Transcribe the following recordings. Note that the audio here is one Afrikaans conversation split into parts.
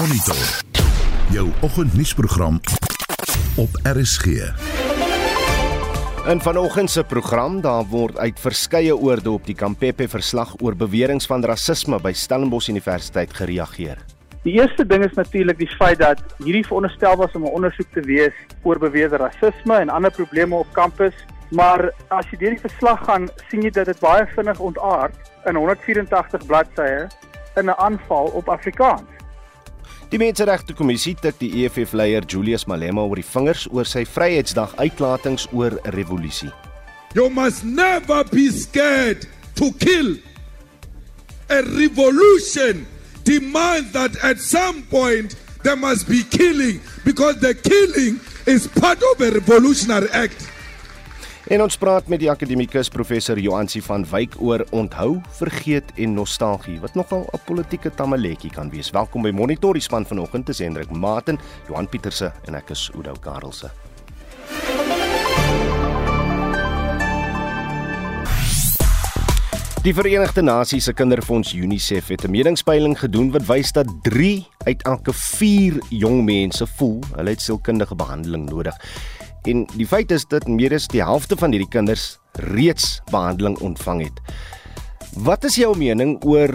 Monitor. Jou oggendnuusprogram op RSG. In vanoggend se program daar word uit verskeie oorde op die Kampepe verslag oor beweringe van rasisme by Stellenbosch Universiteit gereageer. Die eerste ding is natuurlik die feit dat hierdie veronderstel was om 'n ondersoek te wees oor beweerde rasisme en ander probleme op kampus, maar as jy deur die verslag gaan, sien jy dat dit baie vinnig ontaard in 184 bladsye in 'n aanval op Afrikaans. Die Menseregte Kommissie tik die EFF-leier Julius Malema oor die vingers oor sy Vryheidsdag uitlatings oor revolusie. You must never be scared to kill. A revolution demands that at some point there must be killing because the killing is part of a revolutionary act. En ons praat met die akademikus professor Joansi van Wyk oor onthou, vergeet en nostalgie wat nogal 'n politieke tamaletjie kan wees. Welkom by Monitor die span vanoggend te Hendrik Maten, Johan Pieterse en ek is Oudo Karelse. Die Verenigde Nasies se Kinderfonds UNICEF het 'n meningspeiling gedoen wat wys dat 3 uit elke 4 jong mense voel hulle het sielkundige behandeling nodig. En die feit is dat meer as die helfte van hierdie kinders reeds behandeling ontvang het. Wat is jou mening oor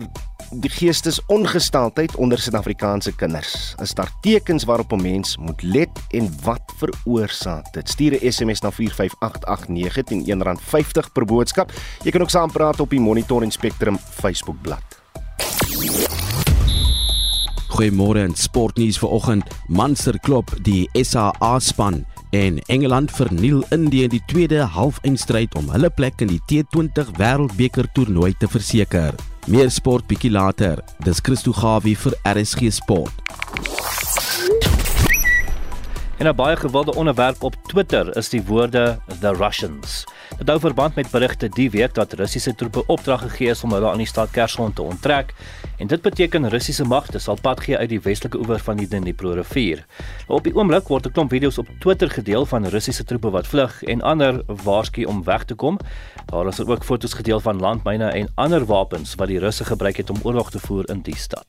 die geestesongesteldheid onder Suid-Afrikaanse kinders? Is daar tekens waarop 'n mens moet let en wat veroorsaak dit? Stuur 'n SMS na 45889 teen R1.50 per boodskap. Jy kan ook saampraat op die Monitor en Spectrum Facebook bladsy. Goeiemôre en sportnuus vir oggend. Manchester klop die SA span en Engeland verniel Indië in die tweede halfeindstryd om hulle plek in die T20 Wêreldbeker toernooi te verseker. Meer sport bietjie later. Dis Christo Gawie vir RSG Sport. En 'n baie gewilde onderwerp op Twitter is die woorde the Russians. Dit hou verband met berigte die week dat Russiese troepe opdrag gegee is om hulle aan die stad Kherson te onttrek en dit beteken Russiese magte sal pad gee uit die westelike oewer van die Dnipro rivier. Op die oomblik word 'n klomp video's op Twitter gedeel van Russiese troepe wat vlug en ander waarsku om weg te kom. Daar is ook foto's gedeel van landmyne en ander wapens wat die Russe gebruik het om oorlog te voer in die stad.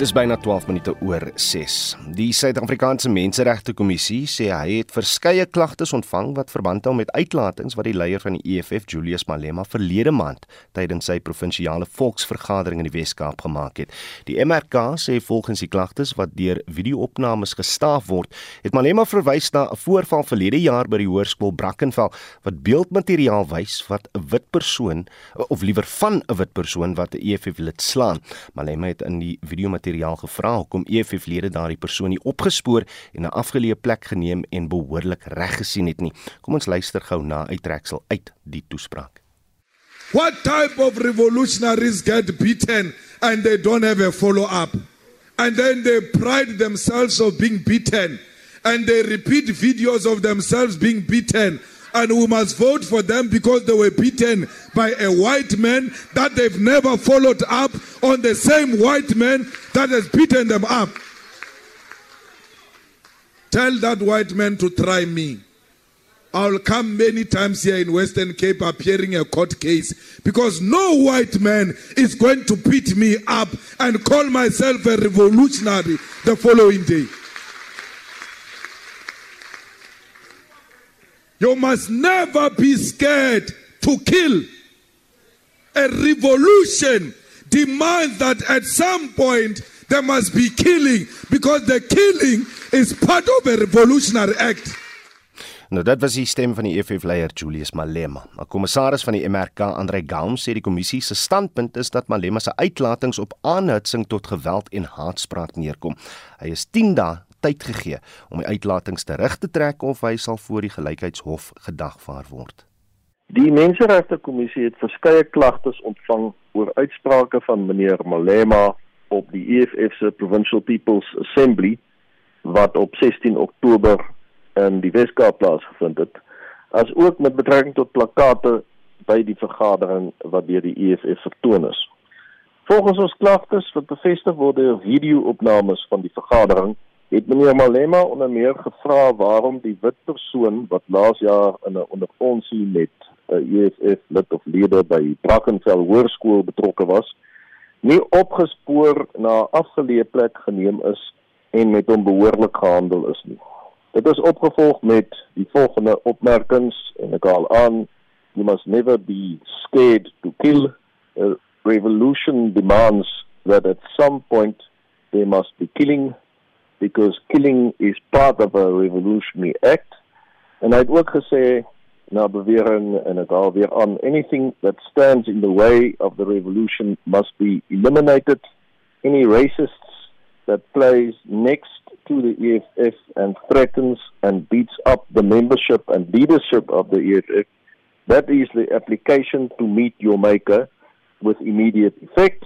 Dis byna 12 minute oor 6. Die Suid-Afrikaanse Menseregte Kommissie sê hy het verskeie klagtes ontvang wat verband hou met uitlatings wat die leier van die EFF, Julius Malema, verlede maand tydens sy provinsiale volksvergadering in die Wes-Kaap gemaak het. Die MRK sê volgens die klagtes wat deur video-opnames gestaaf word, het Malema verwys na 'n voorval verlede jaar by die hoërskool Brackenfell wat beeldmateriaal wys wat 'n wit persoon of liewer van 'n wit persoon wat 'n EFF lid slaan. Malema het in die video materiaal gevra hoekom EFF-lede daardie persoon nie opgespoor en 'n afgeleë plek geneem en behoorlik reg gesien het nie. Kom ons luister gou na uittreksel uit die toespraak. What type of revolutionaries get beaten and they don't have a follow up? And then they pride themselves of being beaten and they repeat videos of themselves being beaten and we must vote for them because they were beaten by a white man that they've never followed up on the same white man that has beaten them up. Tell that white man to try me. I'll come many times here in Western Cape appearing a court case because no white man is going to beat me up and call myself a revolutionary the following day. You must never be scared to kill. A revolution demands that at some point there must be killing because the killing is part of a revolutionary act. Nou dit was die stem van die EFF leier Julius Malema. 'n Kommissaris van die MRK, Andre Gaum, sê die kommissie se standpunt is dat Malema se uitlatings op aanhitsing tot geweld en haatspraak neerkom. Hy is 10 dae tyd gegee om die uitlatings terug te trek of hy sal voor die gelykheidshof gedagvaar word. Die Menseregte Kommissie het verskeie klagtes ontvang oor uitsprake van meneer Malema op die EFF se Provincial People's Assembly wat op 16 Oktober in die Weskaap plaasgevind het, as ook met betrekking tot plakkate by die vergadering wat deur die EFF vertoon is. Volgens ons klagtes wat bevestig word deur video-opnames van die vergadering, het meneer Malema onder meer gevra waarom die wit persoon wat laas jaar in 'n onderfonsie met 'n EFF lid of lede by Brackenfell Hoërskool betrokke was, nie opgespoor na 'n afgeleë plek geneem is en met hom behoorlik gehandel is nie. Dit is opgevolg met die volgende opmerkings en ek haal aan you must never be scared to kill a revolution demands that at some point there must be killing because killing is part of a revolutionary act en hy het ook gesê na bewering en dit al weer aan anything that stands in the way of the revolution must be eliminated any racists that plays next to the EFF and threatens and beats up the membership and leadership of the EFF, that is the application to meet your maker with immediate effect.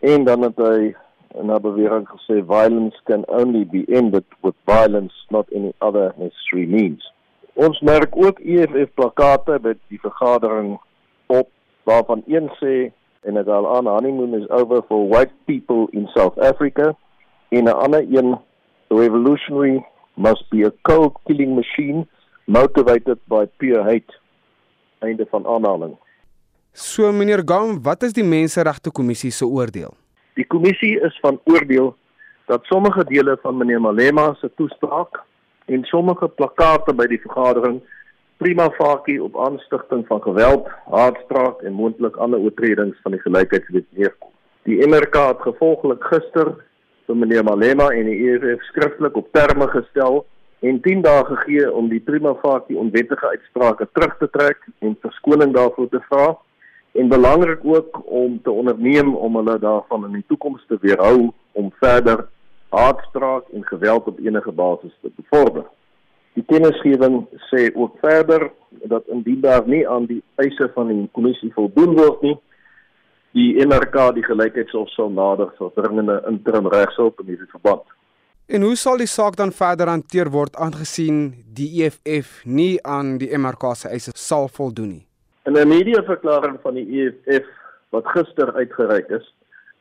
En dan het hy in 'n bewering gesê violence can only be ended with violence not any other necessary means. Ons merk ook EFF plakate by die vergadering op waarvan een sê en dit al aan honeymoon is over for white people in South Africa en 'n ander een revolutionary must be a cold killing machine motivated by pure hate. Einde van aanhaling. So meneer Gam, wat is die menseregte kommissie se oordeel? Die kommissie is van oordeel dat sommige dele van meneer Malema se toespraak en sommige plakate by die vergadering prima facie op aanstigting van geweld, haatspraak en moontlik ander oortredings van die gelykheidswet neerkom. Die MRK het gevolglik gister vir meneer Malema en die EFF skriftelik op terme gestel en 10 dae gegee om die prima facie onwettige uitsprake terug te trek en verskoning daarvoor te vra en belangrik ook om te onderneem om hulle daarvan in die toekoms te weerhou om verder haatspraak en geweld op enige basis te bevorder. Die kennisgewing sê ook verder dat indien daar nie aan die eise van die kommissie voldoen word nie, die NRK die gelykheidshof sal nader vir dringende interim regshulp in hierdie verband. En hoe sal die saak dan verder hanteer word aangesien die EFF nie aan die MRK se eise sal voldoen nie? In 'n mediaverklaring van die EFF wat gister uitgereik is,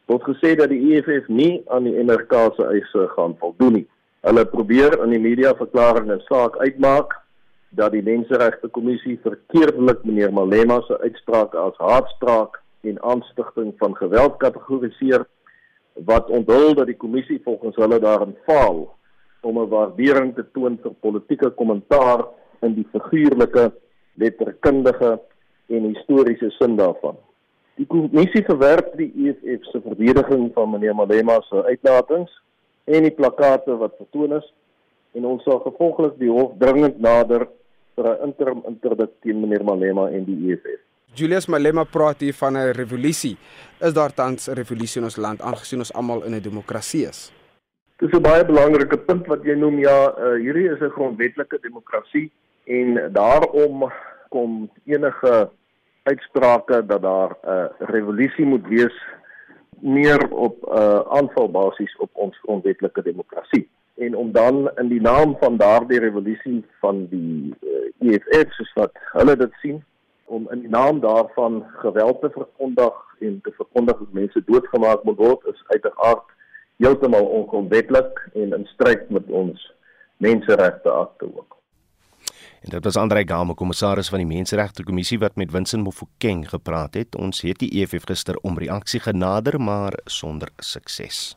word gesê dat die EFF nie aan die MRK se eise gaan voldoen nie. Hulle probeer in die mediaverklaring 'n saak uitmaak dat die Menseregte Kommissie verkeerdelik meneer Malema se uitsprake as haatspraak en aanstigting van geweld kategoriseer wat onthul dat die kommissie volgens hulle daarin faal om 'n waardering te toon vir politieke kommentaar in die figuurlike, letterkundige en historiese sin daarvan. Die kommissie verwerp die EFF se verdediging van meneer Malema se uitlatings en die plakate wat vertoon is en ons sal gevolglik die hof dringend nader vir 'n interim interdik teen meneer Malema en die EFF. Julius Malema praat hier van 'n revolusie. Is daar tans 'n revolusie in ons land aangesien ons almal in 'n demokrasie is? Dis 'n baie belangrike punt wat jy noem. Ja, uh, hierdie is 'n grondwetlike demokrasie en daarom kom enige uitsprake dat daar 'n uh, revolusie moet wees meer op 'n uh, aanvalbasis op ons grondwetlike demokrasie. En om dan in die naam van daardie revolusie van die uh, EFF soos wat hulle dit sien, om in die naam daarvan geweld te verkondig en te verkondig dat mense doodgemaak moet word is uiteraard heeltemal ongrondwetlik en in stryd met ons menseregte akte ook. En dit was Andre Gamo, kommissaris van die Menseregte Kommissie wat met Winsin Mofokeng gepraat het. Ons het die EFF gister om reaksie genader, maar sonder sukses.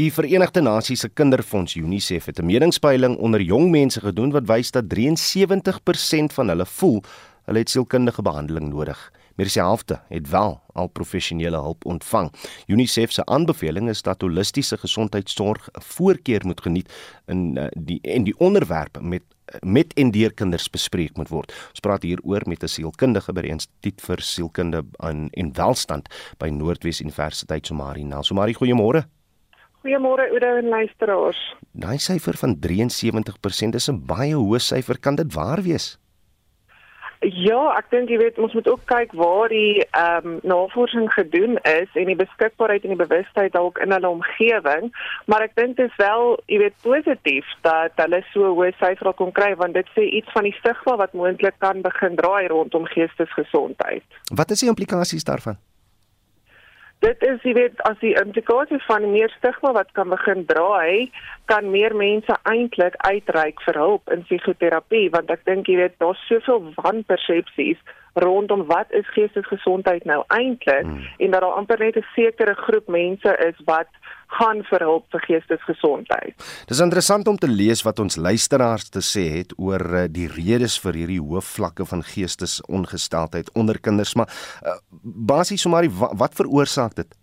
Die Verenigde Nasies se Kinderfonds UNICEF het 'n meningspeiling onder jong mense gedoen wat wys dat 73% van hulle voel Hulle het sielkundige behandeling nodig. Meer as die helfte het wel al professionele hulp ontvang. UNICEF se aanbeveling is dat holistiese gesondheidsorg 'n voorkeur moet geniet in uh, die en die onderwerp met met en deur kinders bespreek moet word. Ons praat hier oor met 'n sielkundige by die Instituut vir Sielkunde en en Welstand by Noordwes Universiteit Somari. Nou, Somari, goeiemôre. Goeiemôre Oude en luisteraars. Daai syfer van 73% is 'n baie hoë syfer, kan dit waar wees? Ja, ek dink jy weet ons moet ook kyk waar die ehm um, navorsing gedoen is en die beskikbaarheid en die bewustheid dalk in hulle omgewing, maar ek dink dit is wel, jy weet, positief dat hulle so hoë syfer kon kry want dit sê iets van die stigma wat moontlik kan begin draai rondom geestesgesondheid. Wat is die implikasies daarvan? Dit is jy weet as die implikasie van meer stigma wat kan begin draai, kan meer mense eintlik uitreik vir hulp in psigoterapie want ek dink jy weet daar's soveel wanpersepsies rondom wat is geestesgesondheid nou eintlik hmm. en dat daar amper net 'n sekere groep mense is wat gaan vir hulp vir geestesgesondheid. Dis interessant om te lees wat ons luisteraars te sê het oor eh, die redes vir hierdie hoë vlakke van geestesongesteldheid onder kinders, maar uh, basies sommer wat, wat veroorsaak dit?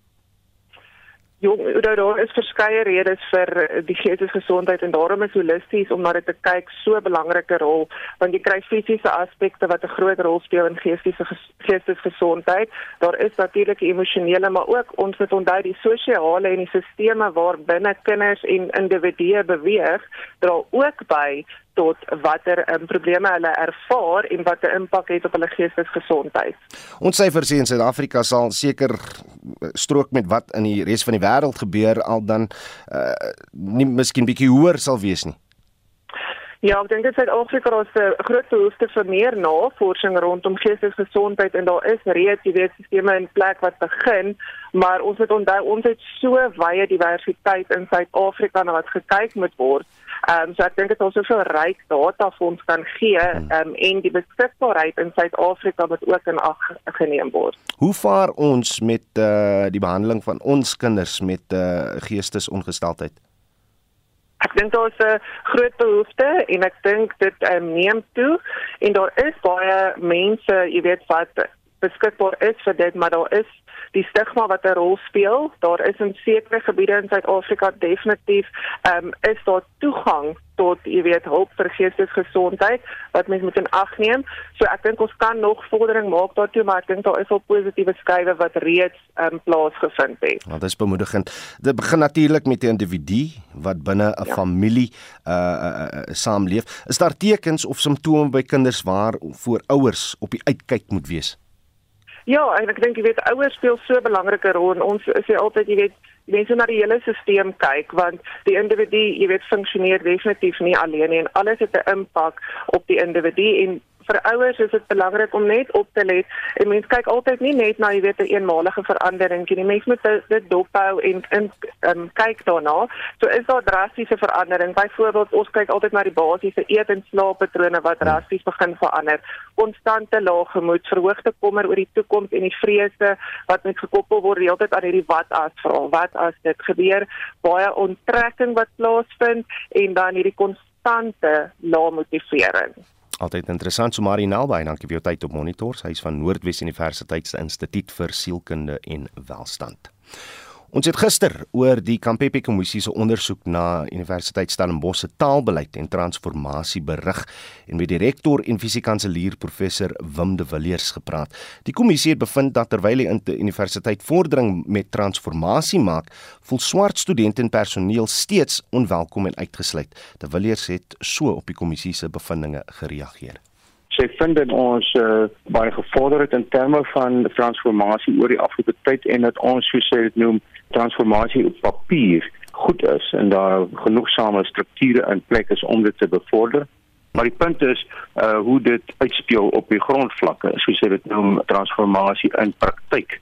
Jong, daar is verskeie redes vir die geestesgesondheid en daarom is holisties om na dit te kyk so 'n belangrike rol want jy kry fisiese aspekte wat 'n groot rol speel in geestelike geestesgesondheid. Daar is natuurlik emosionele maar ook ons moet onthou die sosiale en die sisteme waar binne kinders en individue beweeg dra ook by tot watter um, probleme hulle ervaar en wat 'n impak het op hulle geestesgesondheid. Ons syfers in Suid-Afrika sal seker eh, strook met wat in die res van die wêreld gebeur al dan uh, nie miskien bietjie hoër sal wees nie. Ja, ek dink dit Suid-Afrika het 'n groot behoefte vir meer navorsing rondom geestesgesondheid en daar is reeds die wetstelsels in plek wat begin, maar ons moet onthou ons het so wye diversiteit in Suid-Afrika na wat gekyk moet word. Ehm um, so ek dink dit ons soveel ryk data vir ons kan gee hmm. ehm um, en die beskikbaarheid in Suid-Afrika moet ook in ag geneem word. Hoe vaar ons met eh uh, die behandeling van ons kinders met eh uh, geestesongesteldheid? Ek dink daar is 'n groot behoefte en ek dink dit um, neem toe en daar is baie mense, jy weet wat beskikbaar is vir dit, maar daar is die stigma wat 'n rol speel. Daar is in sekere gebiede in Suid-Afrika definitief ehm um, is daar toegang tot jy weet hulp vir geestesgesondheid wat mens moet in ag neem. So ek dink ons kan nog vordering maak daartoe, maar ek dink daar is al positiewe skuwe wat reeds ehm um, plaasgevind het. Want dit is bemoedigend. Dit begin natuurlik met 'n individu wat binne 'n ja. familie uh, uh, uh saamleef. Is daar tekens of simptome by kinders waar voor ouers op die uitkyk moet wees? Ja, en ek dink jy weet ouers speel so 'n belangrike rol en ons sê altyd jy weet mense na die hele stelsel kyk want die individu jy weet funksioneer definitief nie alleen nie en alles het 'n impak op die individu en vir ouers is dit belangrik om net op te let. En mense kyk altyd nie net na jy weet 'n eenmalige verandering nie. Mense moet dit dophou en in um, kyk daarna. So is daar drastiese verandering. Byvoorbeeld, ons kyk altyd na die basiese eet en slaappatrone wat drasties begin verander. Konstante lae gemoed, verhoogde kommer oor die toekoms en die vrese wat met gekoppel word heeltyd aan hierdie wat as vraag. Wat as dit gebeur? Baie onttrekking wat plaasvind en dan hierdie konstante lae motivering. Altyd interessant so Marie Nelby, dankie vir jou tyd op Monitors, hy's van Noordwes Universiteit se Instituut vir Sielkunde en Welstand. Ons het gister oor die Kampepe kommissie se ondersoek na Universiteit Stellenbosch se taalbeleid en transformasie berig en met die rektor en fisiekanselier professor Wim de Villiers gepraat. Die kommissie het bevind dat terwyl die universiteit vordering met transformasie maak, voel swart studente en personeel steeds onwelkom en uitgesluit. De Villiers het so op die kommissie se bevindinge gereageer sy vind dat ons uh, baie gevorder het in terme van transformasie oor die afgelope tyd en dat ons soos sy dit noem transformasie op papier goed is en daar genoegsame strukture in plek is om dit te bevorder. Maar die punt is uh hoe dit uitspeel op die grondvlakke, soos jy dit noem transformasie in praktyk.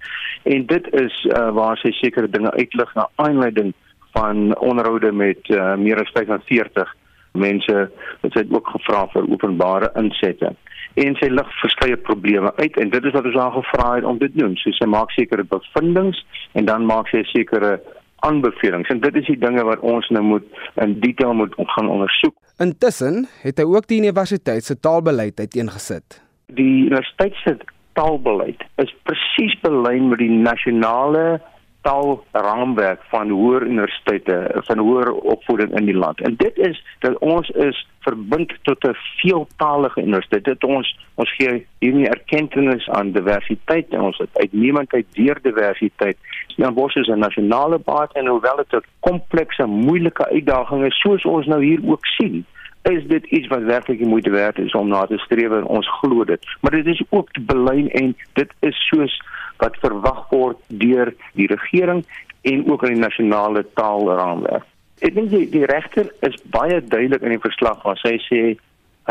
En dit is uh waar sy sekere dinge uitlig na aanleiding van onderhoude met uh, meer as 45 mense wat sy ook gevra vir openbare insette en sy lig verskeie probleme uit en dit is wat ons haar gevra het om te doen. So sy maak sekere bevindinge en dan maak sy sekere aanbevelings en dit is die dinge wat ons nou moet in detail moet gaan ondersoek. Intussen het hy ook die universiteit se taalbeleid uiteengesit. Die universiteit se taalbeleid is presies belyn met die nasionale taalraamwerk van hoër universiteite van hoër opvoeding in die land. En dit is dat ons is verbind tot 'n veeltaalige universiteit. Dit ons ons gee hierdie erkenning aan diversiteit en ons uitnemendheid deur diversiteit. Stellenbosch is 'n nasionale baat en hoewel dit 'n komplekse, moeilike uitdaging is soos ons nou hier ook sien, is dit iets wat werklik die moeite werd is om na te streef en ons glo dit. Maar dit is ook te belyn en dit is soos wat verwag word deur die regering en ook in die nasionale taalraamwerk. Ek dink die, die regter is baie duidelik in die verslag waar sy sê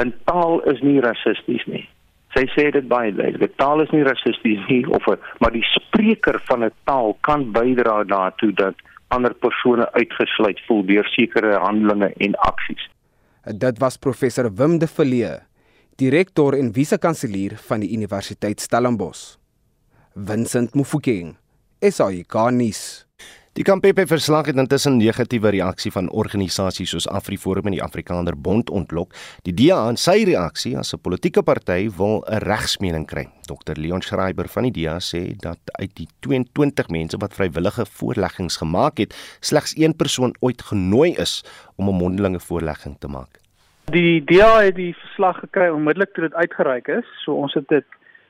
'n taal is nie rassisties nie. Sy sê dit baie duidelik. Taal is nie rassisties nie of maar die spreker van 'n taal kan bydra daartoe dat ander persone uitgesluit voel deur sekere handelinge en aksies. Dit was professor Wim de Villiers direkteur en vise-kanselier van die Universiteit Stellenbosch. Vincent Mufokeng, SAICanis. Die Kampepe verslag het intussen negatiewe reaksie van organisasies soos AfriForum en die Afrikaner Bond ontlok. Die DA en sy reaksie as 'n politieke party wil 'n regsmening kry. Dr Leon Schreiber van die DA sê dat uit die 22 mense wat vrywillige voorleggings gemaak het, slegs een persoon ooit genooi is om 'n mondelinge voorlegging te maak. Die DA het die verslag gekry onmiddellik toe dit uitgereik is. So ons het dit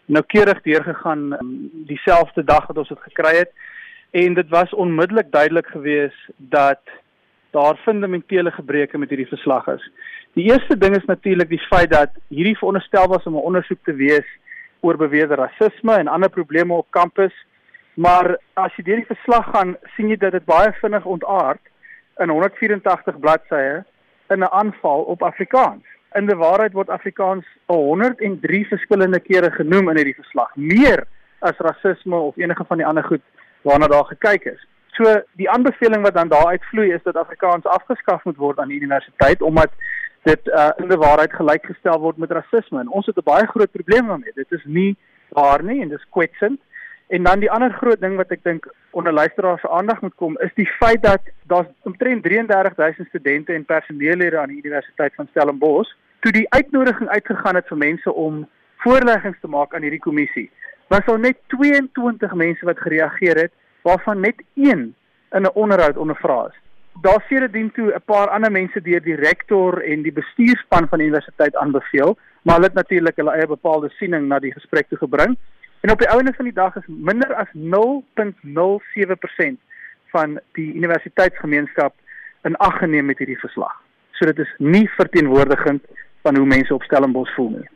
noukeurig deurgegaan um, dieselfde dag wat ons dit gekry het en dit was onmiddellik duidelik geweest dat daar fundamentele gebreke met hierdie verslag is. Die eerste ding is natuurlik die feit dat hierdie veronderstel was om 'n ondersoek te wees oor beweerde rasisme en ander probleme op kampus, maar as jy deur die verslag gaan, sien jy dat dit baie vinnig ontaard in 184 bladsye in 'n aanval op Afrikaans. In die waarheid word Afrikaans 103 verskillende kere genoem in hierdie verslag, meer as rasisme of enige van die ander goed waarna daar gekyk is. So die aanbeveling wat dan daar uitvloei is dat Afrikaans afgeskaf moet word aan die universiteit omdat dit uh, in die waarheid gelykgestel word met rasisme en ons het 'n baie groot probleem daarmee. Dit is nie waar nie en dis kwetsend. En dan die ander groot ding wat ek dink onder luisteraars se aandag moet kom is die feit dat daar omtrent 33000 studente en personeellede aan die Universiteit van Stellenbosch toe die uitnodiging uitgegaan het vir mense om voorleggings te maak aan hierdie kommissie was daar net 22 mense wat gereageer het waarvan net een in 'n onderhoud ondervra is. Daar sedertdien toe 'n paar ander mense deur die rektor en die bestuurspan van die universiteit aanbeveel, maar hulle het natuurlik hulle eie bepaalde siening na die gesprek toe gebring. En op die einde van die dag is minder as 0.07% van die universiteitsgemeenskap in ag geneem met hierdie verslag. So dit is nie verteenwoordigend van hoe mense op Stellenbosch voel nie.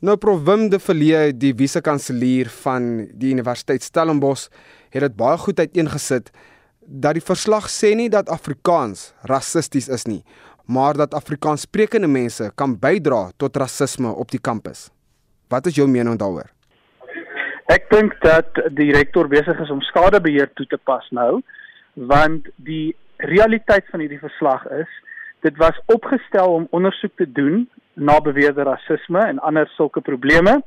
Nou Prof Wim de Villiers, die vise-kanselier van die Universiteit Stellenbosch, het dit baie goed uiteengesit dat die verslag sê nie dat Afrikaans rassisties is nie, maar dat Afrikaanssprekende mense kan bydra tot rasisme op die kampus. Wat is jou mening daaroor? Ek dink dat die rektor besig is om skadebeheer toe te pas nou, want die realiteit van hierdie verslag is dit was opgestel om ondersoek te doen na beweerde rasisme en ander sulke probleme.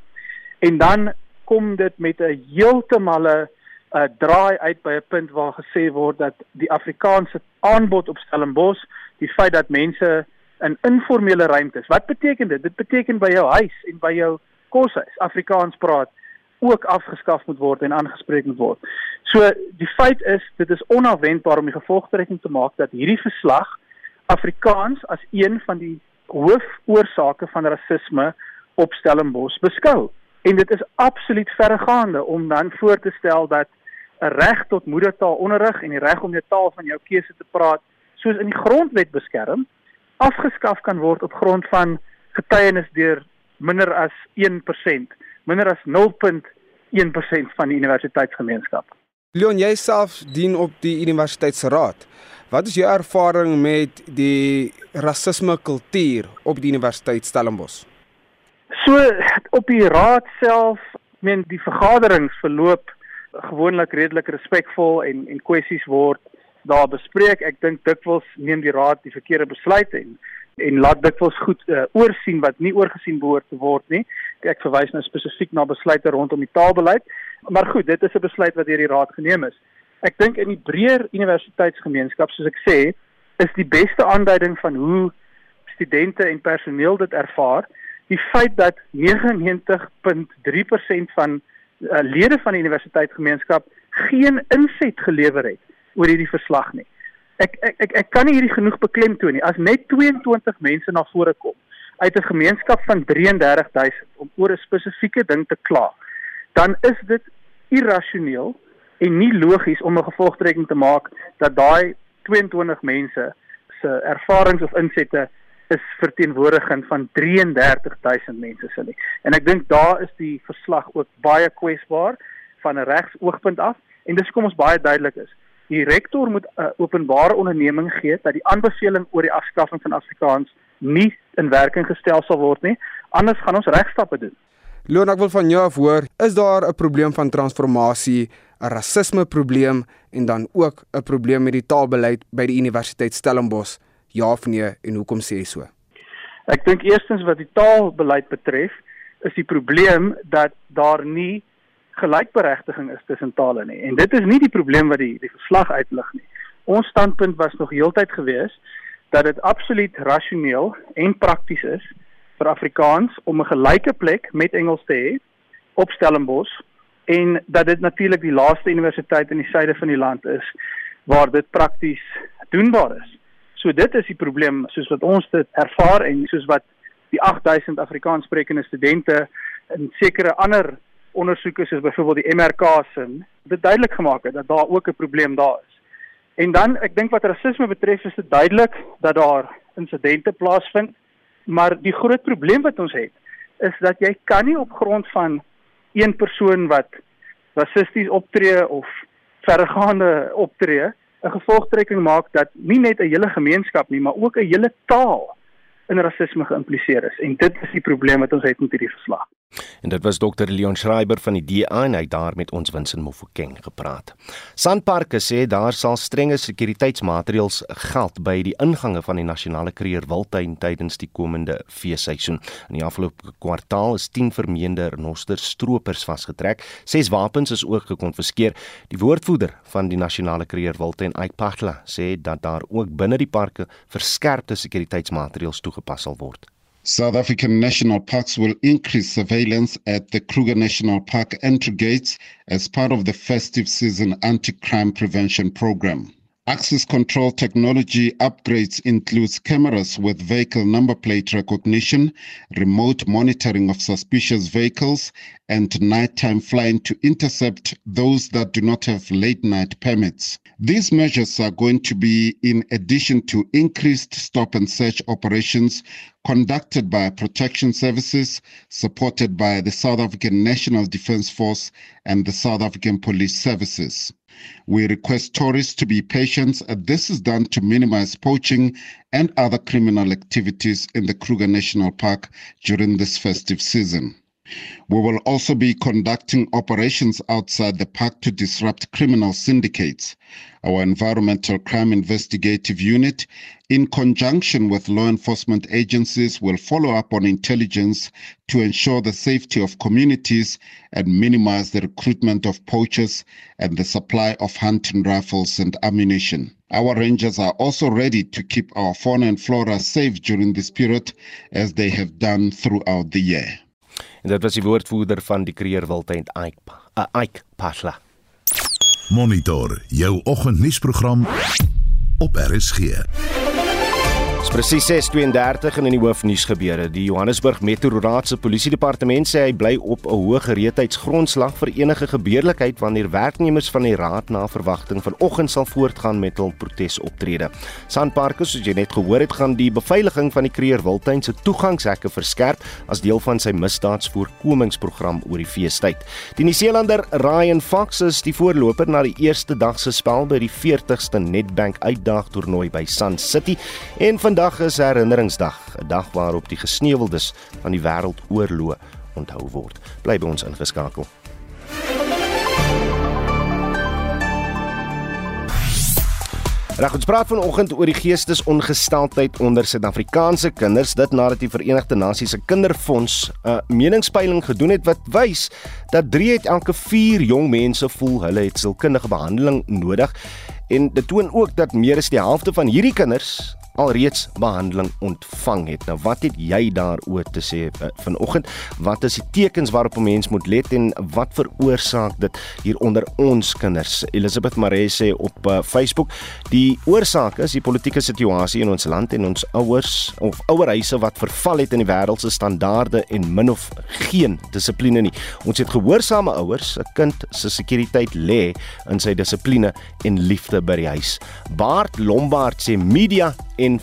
En dan kom dit met 'n heeltemale 'n uh, draai uit by 'n punt waar gesê word dat die Afrikaanse aanbod op Stellenbosch, die feit dat mense in informele ruimtes. Wat beteken dit? Dit beteken by jou huis en by jou koshuis Afrikaans praat ook afgeskaf moet word en aangespreek moet word. So die feit is dit is onafwendbaar om die gevolgtrekking te maak dat hierdie verslag Afrikaans as een van die hoofoorsake van rasisme op Stellenbosch beskou. En dit is absoluut verregaande om dan voor te stel dat 'n reg tot moedertaalonderrig en die reg om jou taal van jou keuse te praat, soos in die grondwet beskerm, afgeskaf kan word op grond van getuienis deur minder as 1%, minder as 0.1% van die universiteitsgemeenskap. Leon, jy self dien op die universiteitsraad. Wat is jou ervaring met die rasisme kultuur op die Universiteit Stellenbosch? So op die raad self, men die vergaderings verloop gewoonlik redelik respekvol en en kwessies word daar bespreek. Ek dink dikwels neem die raad die verkeerde besluit en en laat dikwels goed uh, oorsien wat nie oorgesien behoort te word nie. Ek verwys nou spesifiek na besluite rondom die taalbeleid, maar goed, dit is 'n besluit wat deur die raad geneem is ek dink in die breër universiteitsgemeenskap soos ek sê is die beste aanduiding van hoe studente en personeel dit ervaar die feit dat 99.3% van uh, lede van die universiteitsgemeenskap geen inset gelewer het oor hierdie verslag nie. Ek ek ek, ek kan nie hierdie genoeg beklemtoon nie. As net 22 mense na vore kom uit 'n gemeenskap van 33000 om oor 'n spesifieke ding te kla, dan is dit irrasioneel en nie logies om 'n gevolgtrekking te maak dat daai 22 mense se ervarings of insette is verteenwoordigend van 33000 mense se nie. En ek dink daar is die verslag ook baie kwesbaar van 'n regsoogpunt af en dis kom ons baie duidelik is. Die rektor moet 'n uh, openbare onderneming gee dat die aanbeveling oor die afskaffing van Afrikaans nie in werking gestel sal word nie. Anders gaan ons regstappe doen. Leon, ek wil van jou af hoor, is daar 'n probleem van transformasie, 'n rasisme probleem en dan ook 'n probleem met die taalbeleid by die Universiteit Stellenbosch? Ja of nee en hoekom sê jy so? Ek dink eerstens wat die taalbeleid betref, is die probleem dat daar nie gelykberegtiging is tussen tale nie. En dit is nie die probleem wat die die verslag uitlig nie. Ons standpunt was nog heeltyd gewees dat dit absoluut rasioneel en prakties is vir Afrikaans om 'n gelyke plek met Engels te hê op Stellenbosch en dat dit natuurlik die laaste universiteit in die suide van die land is waar dit prakties doenbaar is. So dit is die probleem soos wat ons dit ervaar en soos wat die 8000 Afrikaanssprekende studente en sekere ander ondersoeke soos byvoorbeeld die MRK se dit duidelik gemaak het dat daar ook 'n probleem daar is. En dan ek dink wat rasisme betref is dit duidelik dat daar insidente plaasvind, maar die groot probleem wat ons het is dat jy kan nie op grond van een persoon wat rassisties optree of verregaande optree 'n gevolgtrekking maak dat nie net 'n hele gemeenskap nie, maar ook 'n hele taal in rasisme geïmpliseer is en dit is die probleem wat ons het met hierdie verslag. En dit was dokter Leon Schreiber van die DA en hy daar met ons Winsin Mofokeng gepraat. Sanparks sê daar sal strenge sekuriteitsmaatreëls geld by die ingange van die nasionale Kruger Wildtuin tydens die komende feesseisoen. In die afgelope kwartaal is 10 vermeende renoster stroopers vasgetrek. 6 wapens is ook gekonfiskeer. Die woordvoerder van die nasionale Kruger Wildtuin, Ike Pachla, sê dat daar ook binne die parke verskerpte sekuriteitsmaatreëls toegepas sal word. South African national parks will increase surveillance at the Kruger National Park entry gates as part of the festive season anti-crime prevention program. Access control technology upgrades includes cameras with vehicle number plate recognition, remote monitoring of suspicious vehicles, and nighttime flying to intercept those that do not have late night permits. These measures are going to be in addition to increased stop and search operations conducted by protection services supported by the South African National Defence Force and the South African Police Services. We request tourists to be patient this is done to minimize poaching and other criminal activities in the Kruger National Park during this festive season. We will also be conducting operations outside the park to disrupt criminal syndicates. Our Environmental Crime Investigative Unit, in conjunction with law enforcement agencies, will follow up on intelligence to ensure the safety of communities and minimize the recruitment of poachers and the supply of hunting rifles and ammunition. Our rangers are also ready to keep our fauna and flora safe during this period as they have done throughout the year. En dit was die woordvoerder van die Kruger Wildtuin Ike uh, Ike Pasla. Monitor jou oggendnuusprogram op RSG. Dis presies 6:32 in die hoofnuus gebeure. Die Johannesburg Metroraad se polisiedepartement sê hy bly op 'n hoë gereedheidsgrondslag vir enige gebeurlikheid wanneer werknemers van die raad na verwagting vanoggend sal voortgaan met hul protesoptrede. Sanparks, soos jy net gehoor het, gaan die beveiliging van die Kruger Wildtuin se toegangshekke verskerp as deel van sy misdaadsvoorkomingsprogram oor die feestyd. Die Nieu-Seelander Ryan Fox is die voorloper na die eerste dag se spel by die 40ste Nedbank uitdagtoernooi by Sun City en van Vandag is herinneringsdag, 'n dag waarop die gesneuweldes van die wêreldoorloë onthou word. Bly by ons ingeskakel. Reg ons praat vanoggend oor die geestesongesteldheid onder Suid-Afrikaanse kinders dit nadat die Verenigde Nasies se Kinderfonds 'n uh, meningspeiling gedoen het wat wys dat 3 uit elke 4 jong mense voel hulle het sielkundige behandeling nodig en dit toon ook dat meer as die helfte van hierdie kinders alreeds behandeling ontvang het. Nou wat het jy daaroor te sê uh, vanoggend? Wat is die tekens waarop 'n mens moet let en wat veroorsaak dit hier onder ons kinders? Elizabeth Maree sê op uh, Facebook, die oorsaak is die politieke situasie in ons land en ons ouers of ouerhuise wat verval het in die wêreld se standaarde en min of geen dissipline nie. Ons het gehoorsame ouers, 'n kind se sekuriteit lê in sy dissipline en liefde by die huis. Bart Lombard sê media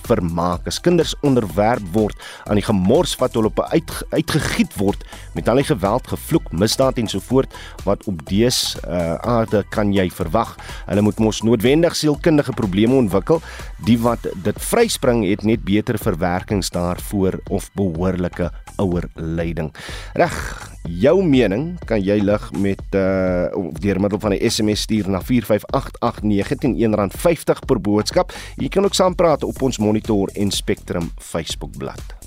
vermaak. As kinders onderwerp word aan die gemors wat hulle op uit, uitgegiet word met al die geweld, gevloek, misdaad en so voort wat op dees uh, aarde kan jy verwag. Hulle moet mos noodwendig sielkundige probleme ontwikkel. Die wat dit vryspring het net beter verwerkings daarvoor of behoorlike ouerleiding. Reg, jou mening kan jy lig met uh of deur middel van 'n SMS stuur na 45889 teen R1.50 per boodskap. Jy kan ook saam praat op ons Monitor en Spectrum Facebookblad.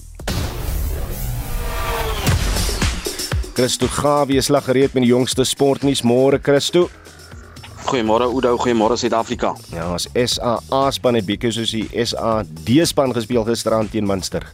Christo Gawie is lag gereed met die jongste sportnuus môre Christo. Goeiemôre Oudo, goeiemôre Suid-Afrika. Ja, ons SA span het bietjie soos die SA D span gespeel gisterand teen Munster.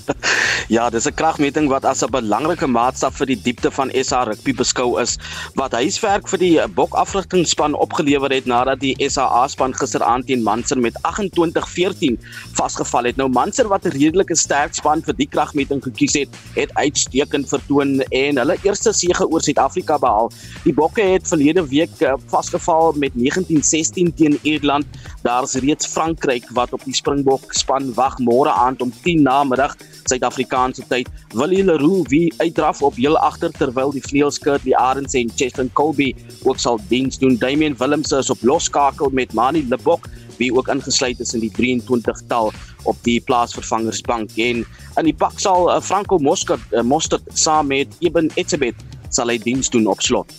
ja, dis 'n kragmeting wat as 'n belangrike maatstaf vir die diepte van SA rugby beskou is, wat huiswerk vir die bokafrigtingspan opgelewer het nadat die SA span gisteraand teen Munster met 28-14 vasgeval het. Nou Munster wat 'n redelike sterk span vir die kragmeting gekies het, het uitstekend vertoon en hulle eerste sege oor Suid-Afrika behaal. Die bokke het verlede week eh, vas geval met 1916 teen Ierland. Daar's reeds Frankryk wat op die Springbok span wag môre aand om 10 na middag Suid-Afrikaanse tyd. Willie Leroux wie uitdraf op heel agter terwyl die vleuelskirt die Arends en Cheston Colby ook sal diens doen. Damian Willemse is op loskakel met Mani Lebok wie ook ingesluit is in die 23 tal op die plaasvervangersbank en in die pak sal uh, Franco Mostert uh, Mostert saam met Eben Etzebeth sal hy diens doen op slot.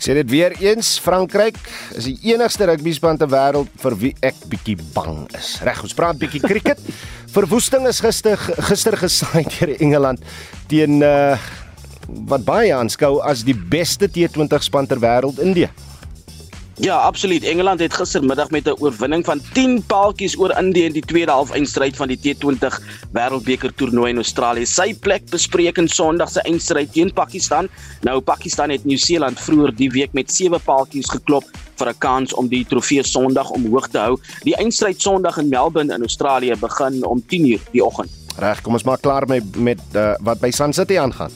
Sê dit weer eens, Frankryk is die enigste rugbyspan ter wêreld vir wie ek bietjie bang is. Reg, ons praat bietjie cricket. Verwoesting is gister gister gesaai deur Engeland teen uh wat baie aanskou as die beste T20 span ter wêreld, Indië. Ja, absoluut. Engeland het gistermiddag met 'n oorwinning van 10 paaltjies oor Indië in die tweede halfeindstryd van die T20 Wêreldbeker toernooi in Australië. Sy plek bespreek in Sondag se eindstryd teen Pakistan. Nou Pakistan het Nieu-Seeland vroeër die week met 7 paaltjies geklop vir 'n kans om die trofee Sondag omhoog te hou. Die eindstryd Sondag in Melbourne in Australië begin om 10:00 die oggend. Reg, kom ons maak klaar met met uh, wat by Sun City aangaan.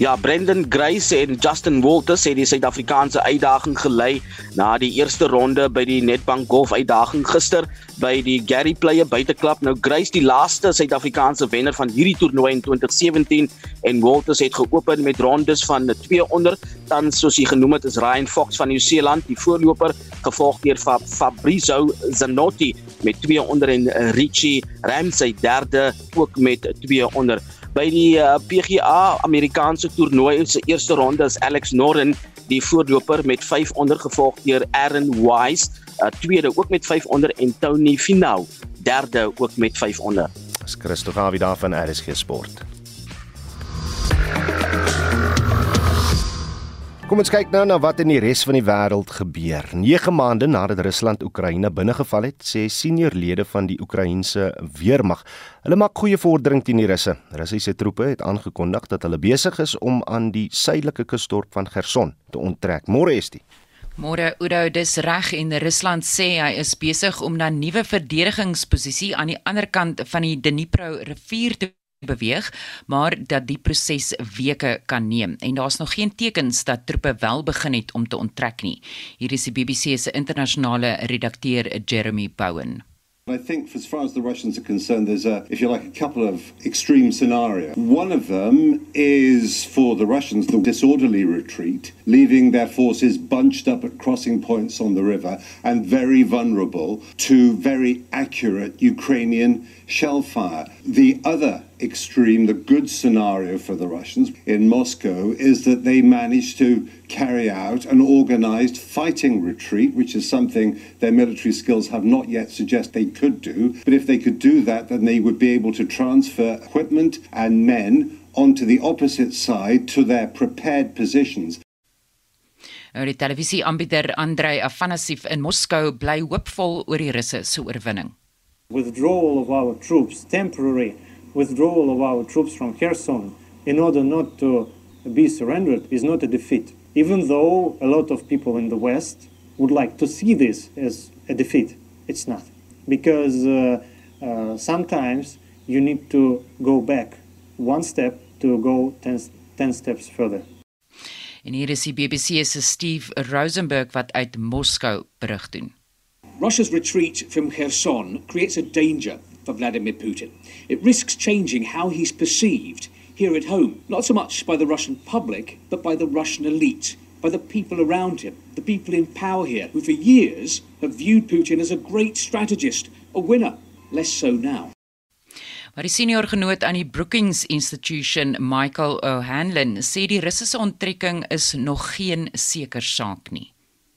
Ja, Brendan Grace en Justin Walters het die Suid-Afrikaanse uitdaging gelei na die eerste ronde by die Nedbank Golf uitdaging gister by die Gary Player buiteklap. Nou Grace die laaste Suid-Afrikaanse wenner van hierdie toernooi in 2017 en Walters het geopen met rondes van 2 onder. Dan soos hy genoem het is Ryan Fox van Nieu-Seeland die voorloper, gevolg deur Fab Fabrizio Zanotti met 2 onder en Richie Ramsey derde ook met 2 onder by die uh, PGA Amerikaanse toernooi se eerste ronde is Alex Noren die voorloper met 5 onder gevolg deur Aaron Wise, uh, tweede ook met 5 onder en Tony Finau, derde ook met 5 onder. Dis Christo Gawie daar van RSG Sport. Kom ons kyk nou na wat in die res van die wêreld gebeur. 9 maande nadat Rusland Oekraïne binnegeval het, sê seniorlede van die Oekraïense weermag, hulle maak goeie vordering teen die Russe. Russiese troepe het aangekondig dat hulle besig is om aan die suidelike kusdorp van Gerson te onttrek. Môre is dit. Môre Udo, dis reg en Rusland sê hy is besig om na nuwe verdedigingsposisie aan die ander kant van die Dnipro rivier te beweeg, maar dat die proses weke kan neem en daar's nog geen tekens dat troepe wel begin het om te onttrek nie. Hier is die BBC se internasionale redakteur Jeremy Bowen. I think, as far as the Russians are concerned, there's a, if you like, a couple of extreme scenarios. One of them is for the Russians the disorderly retreat, leaving their forces bunched up at crossing points on the river and very vulnerable to very accurate Ukrainian shell fire. The other extreme, the good scenario for the Russians in Moscow is that they managed to carry out an organized fighting retreat, which is something their military skills have not yet suggested they could do. But if they could do that, then they would be able to transfer equipment and men onto the opposite side to their prepared positions. Nou die televisieaanbieder Andrei Afanasiev in Moskou bly hoopvol oor die Russe se oorwinning. Withdrawal of our troops temporary withdrawal of our troops from Kherson in order not to be surrendered is not a defeat, even though a lot of people in the West would like to see this as a defeat. It's not. Because uh, uh, sometimes you need to go back one step to go 10, 10 steps further. En hier is die BBC se Steve Rosenberg wat uit Moskou berig doen. Russia's retreat from Kherson creates a danger for Vladimir Putin. It risks changing how he's perceived here at home, not so much by the Russian public, but by the Russian elite, by the people around him, the people in power here, who for years have viewed Putin as a great strategist, a winner. Less so now. Maar die senior genoot aan die Brookings Institution, Michael O'Hanlon, sê die Russiese onttrekking is nog geen seker saak nie.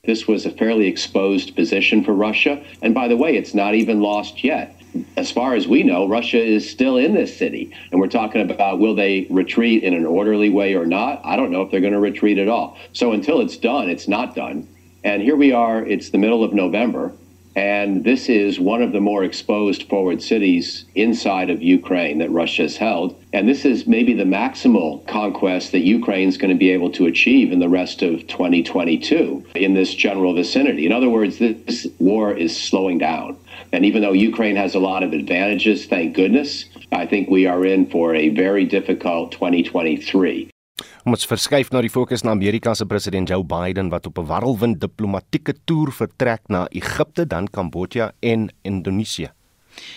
This was a fairly exposed position for Russia, and by the way, it's not even lost yet. as far as we know, Russia is still in this city. And we're talking about will they retreat in an orderly way or not? I don't know if they're going to retreat at all. So until it's done, it's not done. And here we are, it's the middle of November. And this is one of the more exposed forward cities inside of Ukraine that Russia has held. And this is maybe the maximal conquest that Ukraine's going to be able to achieve in the rest of 2022 in this general vicinity. In other words, this war is slowing down. And even though Ukraine has a lot of advantages, thank goodness, I think we are in for a very difficult 2023. Ons verskuif na die fokus na Amerika se president Joe Biden wat op 'n warrelwind diplomatieke toer vertrek na Egipte, dan Kambodja en Indonesië.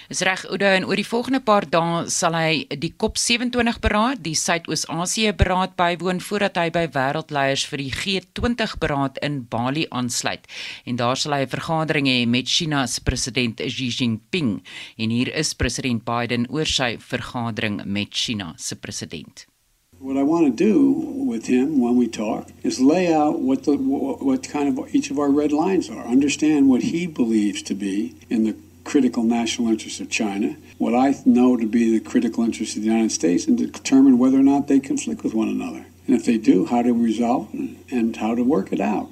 Is reg Oude en oor die volgende paar dae sal hy die COP27 beraad, die Suidoos-Asië beraad bywoon voordat hy by wêreldleiers vir die G20 beraad in Bali aansluit. En daar sal hy 'n vergadering hê met China se president Xi Jinping. En hier is president Biden oor sy vergadering met China se president. What I want to do with him when we talk is lay out what the what kind of each of our red lines are. Understand what he believes to be in the critical national interests of China, what I know to be the critical interests of the United States, and determine whether or not they conflict with one another. And if they do, how to resolve and how to work it out.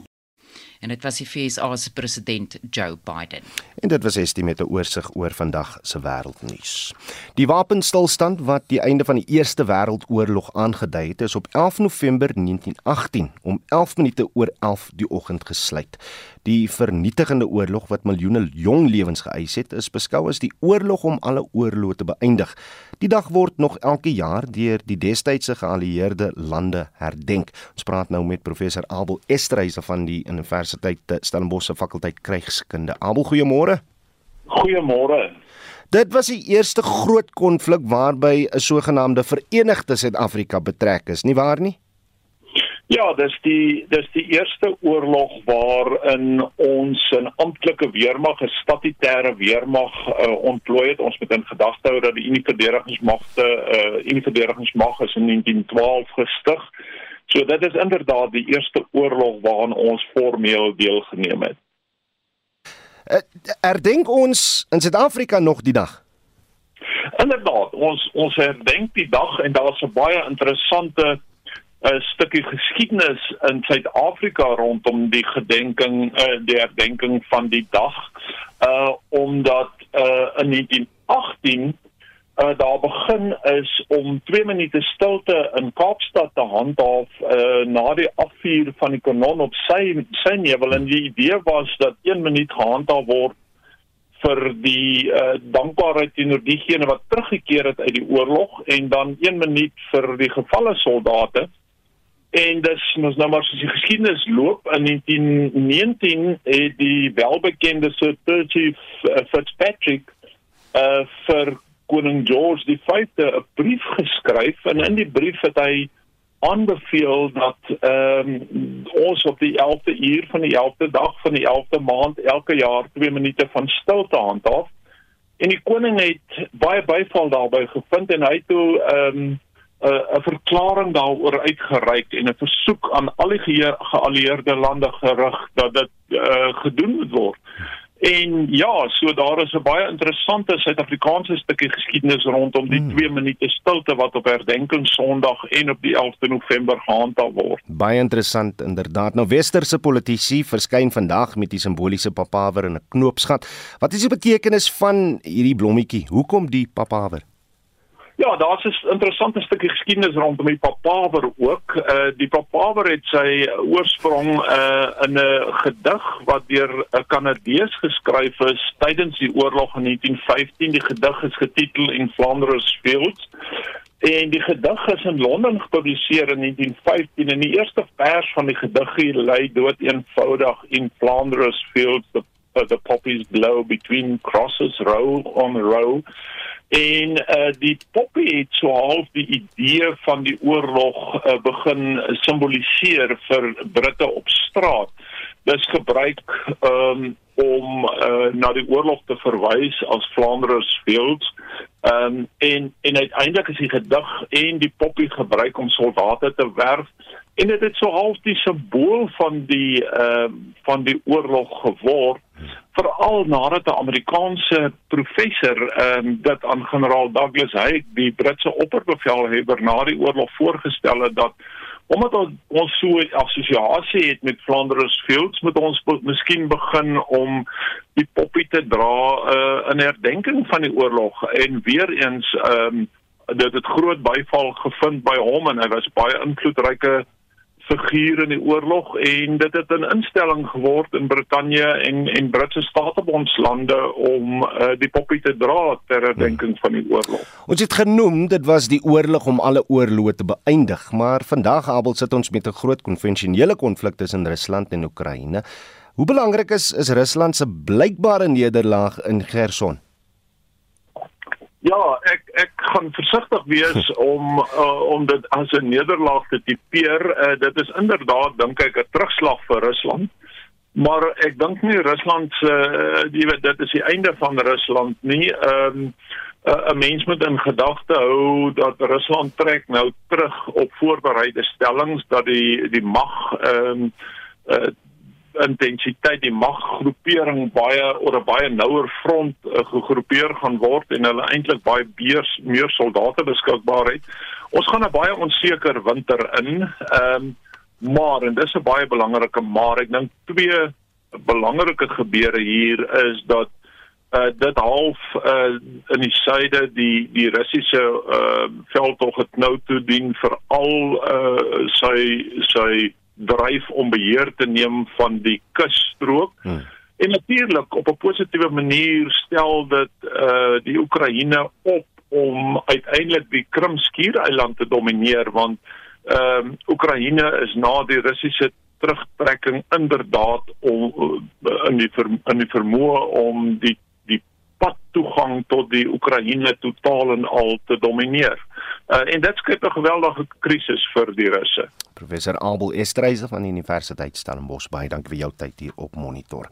En dit was die FSA se president Joe Biden. En dit was Estie met 'n oorsig oor vandag se wêreldnuus. Die wapenstilstand wat die einde van die Eerste Wêreldoorlog aangedui het, is op 11 November 1918 om 11 minute oor 11 die oggend gesluit. Die vernietigende oorlog wat miljoene jong lewens geëis het, is beskou as die oorlog om alle oorloë te beëindig. Die dag word nog elke jaar deur die destydse geallieerde lande herdenk. Ons praat nou met professor Abel Esterhuise van die Universiteit Stellenbosch se fakulteit krygskunde. Abel, goeiemôre. Goeiemôre. Dit was die eerste groot konflik waarby 'n sogenaamde Verenigde Suid-Afrika betrek is, nie waar nie? Ja, dis die dis die eerste oorlog waarin ons 'n amptelike weermag, 'n statutêre weermag uh, ontplooi het. Ons moet in gedagte hou dat die Unie Verdedigingsmagte, uh Unie Verdedigingsmag is in 1912 gestig. So dit is inderdaad die eerste oorlog waaraan ons formeel deelgeneem het. Uh, herdenk ons in Suid-Afrika nog die dag? Inderdaad, ons ons herdenk die dag en daar's 'n baie interessante 'n stukkie geskiedenis in Suid-Afrika rondom die gedenking uh, die herdenking van die dag uh omdat uh in 1918 uh daar begin is om 2 minute stilte in Kaapstad te handhaaf uh na die afvuur van die kanon op sy sy nevel en die idee was dat 1 minuut gehandhaaf word vir die uh, dankbaarheid teenoor diegene wat teruggekeer het uit die oorlog en dan 1 minuut vir die gevalle soldate. En dis ons nou maar soos die geskiedenis loop in 1919 het die welbekende Sir Percy Fitzpatrick uh vir koning George die 5de 'n brief geskryf en in die brief het hy aanbeveel dat ehm um, ons op die 11de uur van die 11de dag van die 11de maand elke jaar 2 minute van stilte handhaaf. En die koning het baie byval daarbey gevind en hy toe ehm um, 'n verklaring daaroor uitgereik en 'n versoek aan al die geallieerde lande gerig dat dit uh, gedoen moet word. En ja, so daar is 'n baie interessante Suid-Afrikaanse stukkie geskiedenis rondom die 2 hmm. minute stilte wat op herdenking Sondag en op die 11de November gehandhaaf word. Baie interessant inderdaad. Nou westerse politici verskyn vandag met die simboliese papawer in 'n knoopsgat. Wat is die betekenis van hierdie blommetjie? Hoekom die papawer? Ja, daar's 'n interessante stukkie geskiedenis rondom die papaver ook. Uh die papaver het sy oorsprong uh in 'n gedig wat deur 'n Kanadees geskryf is tydens die oorlog in 1915. Die gedig is getitel In Flanders Fields. En die gedig is in Londen gepubliseer in 1915 en die eerste vers van die gedig lei dood eenvoudig in Flanders Fields the, the poppies blow between crosses row on row en uh, die poppy het so half die idee van die oorlog uh, begin simboliseer vir Britte op straat. Dis gebruik um, om uh, na die oorlog te verwys as Flanders Fields. Um, en en uiteindelik is die gedig en die poppy gebruik om soldate te werf en dit het so half die simbool van die uh, van die oorlog geword veral nadat 'n Amerikaanse professor ehm um, dit aan generaal Douglas Haig, die Britse opperbevelhebber na die oorlog voorgestel het dat omdat ons so 'n assosiasie het met Flanders Fields, moet ons miskien begin om die poppie te dra uh, in herdenking van die oorlog. En weer eens ehm um, dit het groot byval gevind by hom en hy was baie invloedryke figuur in die oorlog en dit het 'n instelling geword in Brittanje en en Britse Statebondslande om uh, die poppie te dra ter herdenking hmm. van die oorlog. Ons het genoem dit was die oorlog om alle oorloë te beëindig, maar vandag Abel sit ons met 'n groot konvensionele konflik tussen Rusland en Oekraïne. Hoe belangrik is is Rusland se blykbare nederlaag in Kherson? Ja, ek ek gaan versigtig wees om uh, om dit as 'n nederlaag te tipeer. Uh, dit is inderdaad dink ek 'n terugslag vir Rusland. Maar ek dink nie Rusland se uh, jy weet dit is die einde van Rusland nie. Ehm um, 'n uh, mens moet in gedagte hou dat Rusland trek nou terug op voorbereide stellings dat die die mag ehm um, uh, intensiteit die maggroepering baie oor 'n baie nouer front uh, gegroepeer gaan word en hulle eintlik baie beers, meer soldate beskikbaar het. Ons gaan 'n baie onseker winter in. Ehm um, maar en dis 'n baie belangrike maar ek dink twee belangrike gebeure hier is dat uh dit half uh in die suide die die Russiese uh veldtog het nou toe dien vir al uh sy sy dryf om beheer te neem van die kusstrook. Hmm. En natuurlik op 'n positiewe manier stel dit uh die Oekraïne op om uiteindelik die Krimskiereiland te domineer want ehm uh, Oekraïne is na die Russiese terugtrekking inderdaad om uh, in die ver, in die vermoë om die die pad toegang tot die Oekraïne totaal en al te domineer. Uh, en dit skep 'n geweldige krisis vir die Russe. Professor Abel Estreise van die Universiteit Stellenbosch baie dankie vir jou tyd hier op Monitor.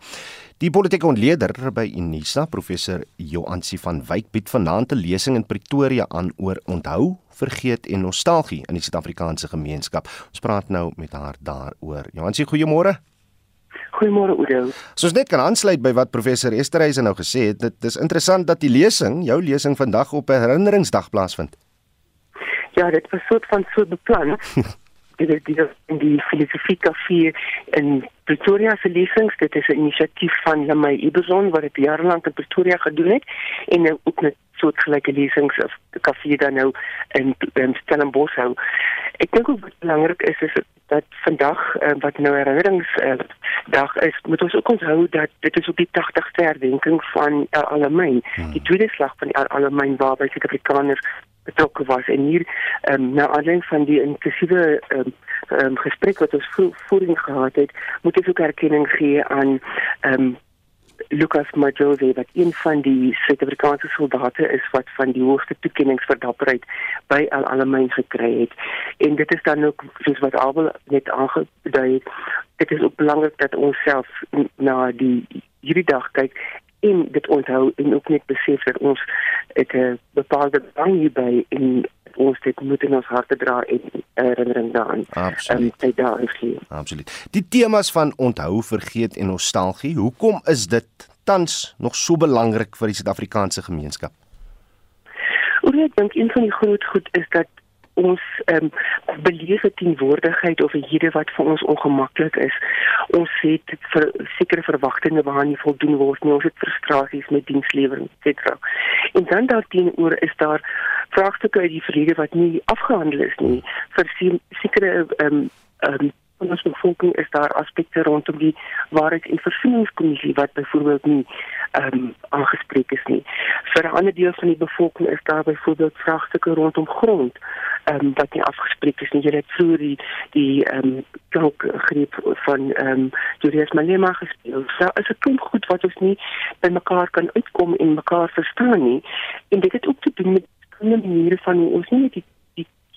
Die politieke ontleder by Unisa, professor Joansi van Wyk bied vanaand 'n lesing in Pretoria aan oor onthou, vergeet en nostalgie in die Suid-Afrikaanse gemeenskap. Ons praat nou met haar daaroor. Joansi, goeiemôre. Goeiemôre Oudo. Soos net kan aansluit by wat professor Estreise nou gesê het, dit is interessant dat die lesing, jou lesing vandag op 'n herinneringsdag plaasvind ja, dit was soort van so beplan. dit is die in die filosofie kafee in Pretoria se lesings, dit is 'n inisiatief van Lamay Ibeson wat dit jare lank in Pretoria gedoen het en nou ook met soortgelyke lesings of die kafee dan nou in, in Stellenbosch hou. Ek dink ook wat belangrik is is dat vandag uh, wat nou herinnerings uh, is, moet ons ook onthou dat dit is op die 80ste herdenking van El Alamein, hmm. die tweede slag van El Alamein waarby Suid-Afrikaners betrokke was en hier um, na aanleiding van die inklusiewe ehm um, um, gesprek wat ons voorheen gehad het, moet ek ook erkenning gee aan um, Lucas Majoze wat een van die Suid-Afrikaanse soldate is wat van die hoogste toekenninge vir dapperheid by Al Alamein gekry het. En dit is dan ook soos wat Abel net aangedui het, dit is ook belangrik dat ons self na die hierdie dag kyk en dit onthou en ook net besef dat ons 'n bepaalde belang hierby en ons dit moet in ons harte dra en herinnering daaraan. Absoluut. Um, daarin Absoluut. Die temas van onthou, vergeet en nostalgie, hoekom is dit tans nog so belangrik vir die Suid-Afrikaanse gemeenskap? Oor ek dink een van die groot goed is dat ons ehm um, belewe teenwoordigheid of hierde wat vir ons ongemaklik is. Ons het vir sekere verwagtinge waaraan nie voldoen word nie. Ons het frustrasies met dienslewering, etc. En dan daarteenoor is daar vraagstukke uit die verlede wat nie afgehandel is nie. Vir sekere ehm um, ehm um, van ons bevolking is daar aspekte rondom die waarheid en versoeningskommissie wat byvoorbeeld nie ehm um, aangespreek is nie. Vir 'n ander deel van die bevolking is daar byvoorbeeld vraagstukke rondom grond ehm um, wat nie afgespreek is nie. Jy het vroeër die die ehm um, klank greep van ehm um, Julius Malema gespeel. So is 'n klomp goed wat ons nie by mekaar kan uitkom en mekaar verstaan nie. En dit het ook te doen met skillende maniere van hoe ons nie net die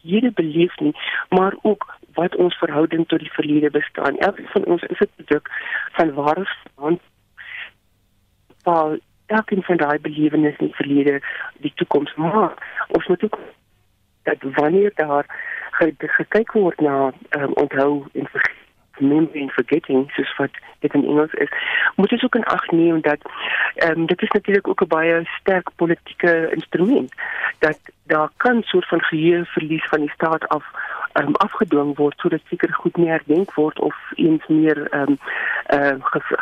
hierdie beleef nie, maar ook wat ons verhouding tot die verlede bestaan. Elkeen van ons is 'n produk van ware staan. Paul, elkeen van daai belewennisse in die verlede, die toekoms, maar ons moet ook dat wanneer daar gekyk word na um, onthou en memory and forgetting soos wat dit in Engels is moet ons ook in ag neem dat ehm um, dit is natuurlik ook 'n baie sterk politieke instrument dat daar kan soort van geheueverlies van die staat af um, afgedwing word sodat seker goed nie herdenk word of eens meer ehm um, uh,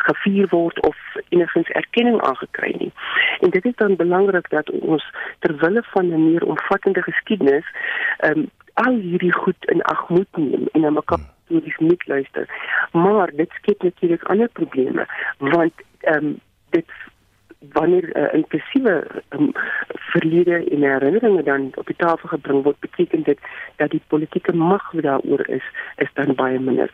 gevier word of enigins erkenning aangekry nie. En dit is dan belangrik dat ons terwille van 'n meer omvattende geskiedenis ehm um, al hierdie goed in ag moet neem en na mekaar stories moet luister. Maar dit skep natuurlik ander probleme want ehm um, dit wanneer 'n uh, inklusiewe um, verlede en herinneringe dan op die tafel gebring word, beteken dit dat die politieke mag wat daaroor is, is dan baie minder.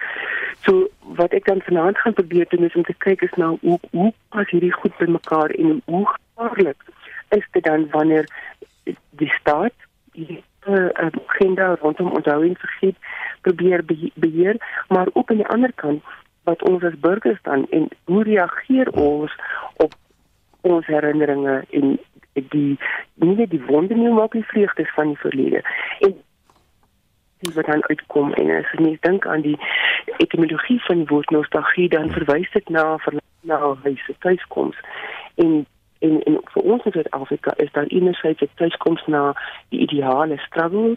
So wat ek dan vanaand gaan probeer doen is om te kyk is nou hoe hoe pas hierdie goed by mekaar en hoe gevaarlik is dit dan wanneer die staat die uh, agenda rondom onthouing vergeet probeer beheer, maar ook aan die ander kant wat ons as burgers dan en hoe reageer ons op ons herinneringe en die nie net die wonde nie maar ook die vreugdes van die verlede. En die wat dan uitkom en as jy dink aan die etimologie van die woord nostalgie dan verwys dit na na huis tuiskoms en en en vir ons in Suid-Afrika is daar enerzijds 'n tuiskoms na die ideale struggle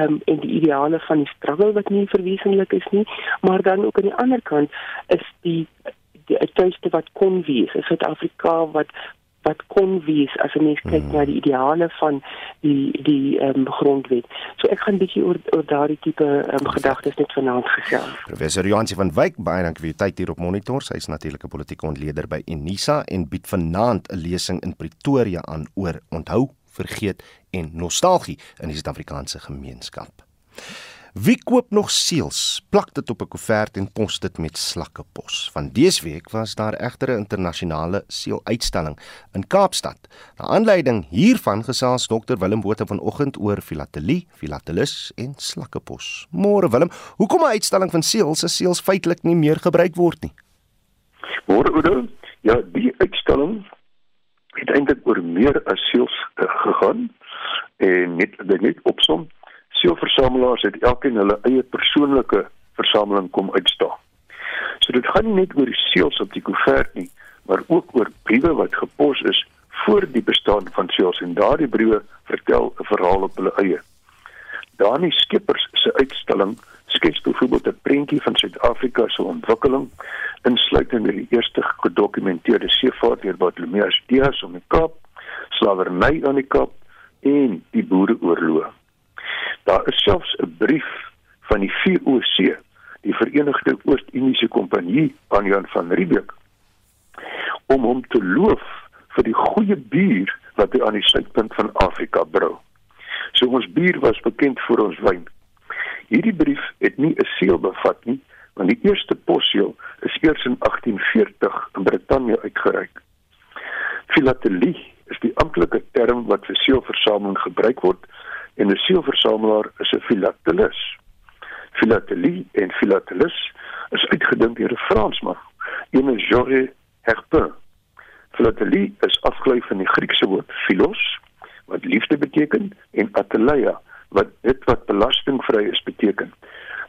um, en die ideale van die struggle wat nie verwesenlik is nie maar dan ook aan die ander kant is die die tuiste wat kon wees in Suid-Afrika wat wat kon wees as 'n mens kyk hmm. na die ideale van die die ehm um, grondwet. So ek gaan bietjie oor oor daardie tipe ehm um, gedagtes net vanaand gesels. Professor Johansi van Wyk baie dankie vir u tyd hier op Monitor. Sy is natuurlik 'n politieke ontleder by Unisa en bied vanaand 'n lesing in Pretoria aan oor onthou, vergeet en nostalgie in die Suid-Afrikaanse gemeenskap. Wie koop nog seels? Plak dit op 'n koevert en pos dit met slakkepos. Van dese week was daar egter 'n internasionale seeluitstalling in Kaapstad. Na aanleiding hiervan gesels Dr Willem Botha vanoggend oor filatelie, filatelis en slakkepos. Môre Willem, hoekom 'n uitstalling van seels as seels feitelik nie meer gebruik word nie? Môre Oudo, ja, die uitstalling het eintlik oor meer as seels uh, gegaan en net net opsom seelversamelaars het elkeen hulle eie persoonlike versameling kom uitstaan. So dit gaan nie net oor die seels op die koevert nie, maar ook oor briewe wat gepos is voor die bestaan van seels en daardie briewe vertel 'n verhaal op hulle eie. Dani Skippers se uitstalling skets byvoorbeeld 'n prentjie van Suid-Afrika se ontwikkeling insluitende die eerste gedokumenteerde seevaart deur Bartolomeus Dias om die Kaap, slawerny aan die Kaap en die boereoorlog. Daar is selfs 'n brief van die VOC, die Verenigde Oos-Indiese Kompanjie aan Jan van Riebeeck om hom te loof vir die goeie bier wat hy aan die suidpunt van Afrika brou. So ons bier was bekend vir ons wyn. Hierdie brief het nie 'n seël bevat nie, want die eerste posseël is eers in 1840 in Brittanje uitgereik. Filatelie is die amptelike term wat vir seelversameling gebruik word en 'n seelversamelaar is 'n filatelis. Filatelie en filatelis is uitgedink deur 'n Fransman, een Georges Herpin. Filatelie is afgelei van die Griekse woord philos wat liefde beteken en ateleia wat dit wat belastingvry is beteken.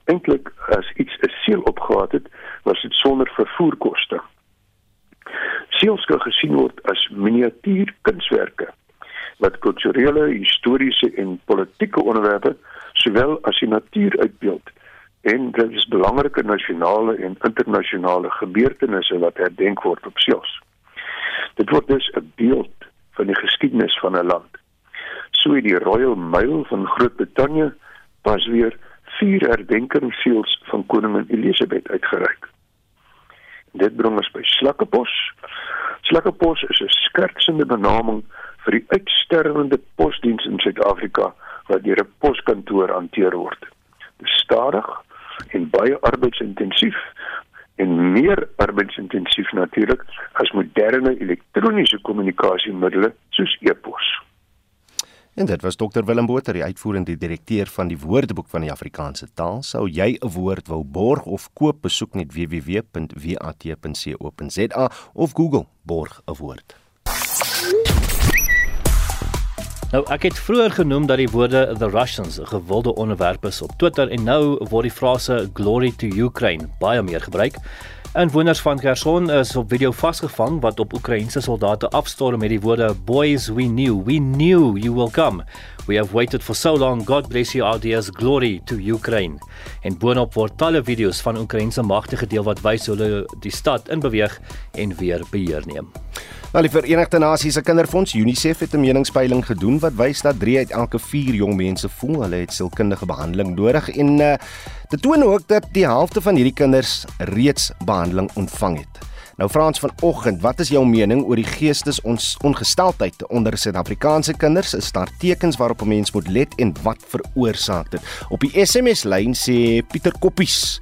Eintlik as iets 'n seël opgehad het, was dit sonder vervoerkoste. Seels kan gesien word as miniatuur kunswerke wat kulturele, historiese en politieke onderwerpe sowel as die natuur uitbeeld en dit is belangrike nasionale en internasionale gebeurtenisse wat herdenk word op seels. Dit word dus 'n beeld van die geskiedenis van 'n land. So het die Royal Mail van Groot-Brittanje pas weer vier herdenkingsseels van koningin Elisabeth uitgereik. Dit bring ons by Slakkepos. Slakkepos is 'n skertsende benaming vir die uitsterwende posdiens in Suid-Afrika wat deur 'n poskantoor hanteer word. Dit stadig en baie arbeidsintensief en meer arbeidsintensief natuurlik as moderne elektroniese kommunikasiemiddels soos e-pos. En dit was Dr Willem Botha, die uitvoerende direkteur van die Woordeboek van die Afrikaanse taal. Sou jy 'n woord wou borg of koop, besoek net www.wat.co.za of Google borg 'n woord. Nou, ek het vroeër genoem dat die woorde the Russians 'n gewilde onderwerp is op Twitter en nou word die frase glory to Ukraine baie meer gebruik. Inwoners van Kherson is op video vasgevang wat op Oekraïense soldate afstorm met die woorde boys we knew we knew you will come. We have waited for so long. God bless you RDS glory to Ukraine. En boonop word talle video's van Oekraïense magte gedeel wat wys hoe hulle die stad in beweeg en weer beheer neem. Nou die Verenigde Nasies se Kinderfonds UNICEF het 'n meningspeiling gedoen wat wys dat 3 uit elke 4 jong mense voel hulle het sielkundige behandeling nodig en uh, dit toon ook dat die helfte van hierdie kinders reeds behandeling ontvang het. Nou Frans vanoggend, wat is jou mening oor die geestes ons ongesteldheid onder Suid-Afrikaanse kinders? Is daar tekens waarop 'n mens moet let en wat veroorsaak dit? Op die SMS lyn sê Pieter Koppies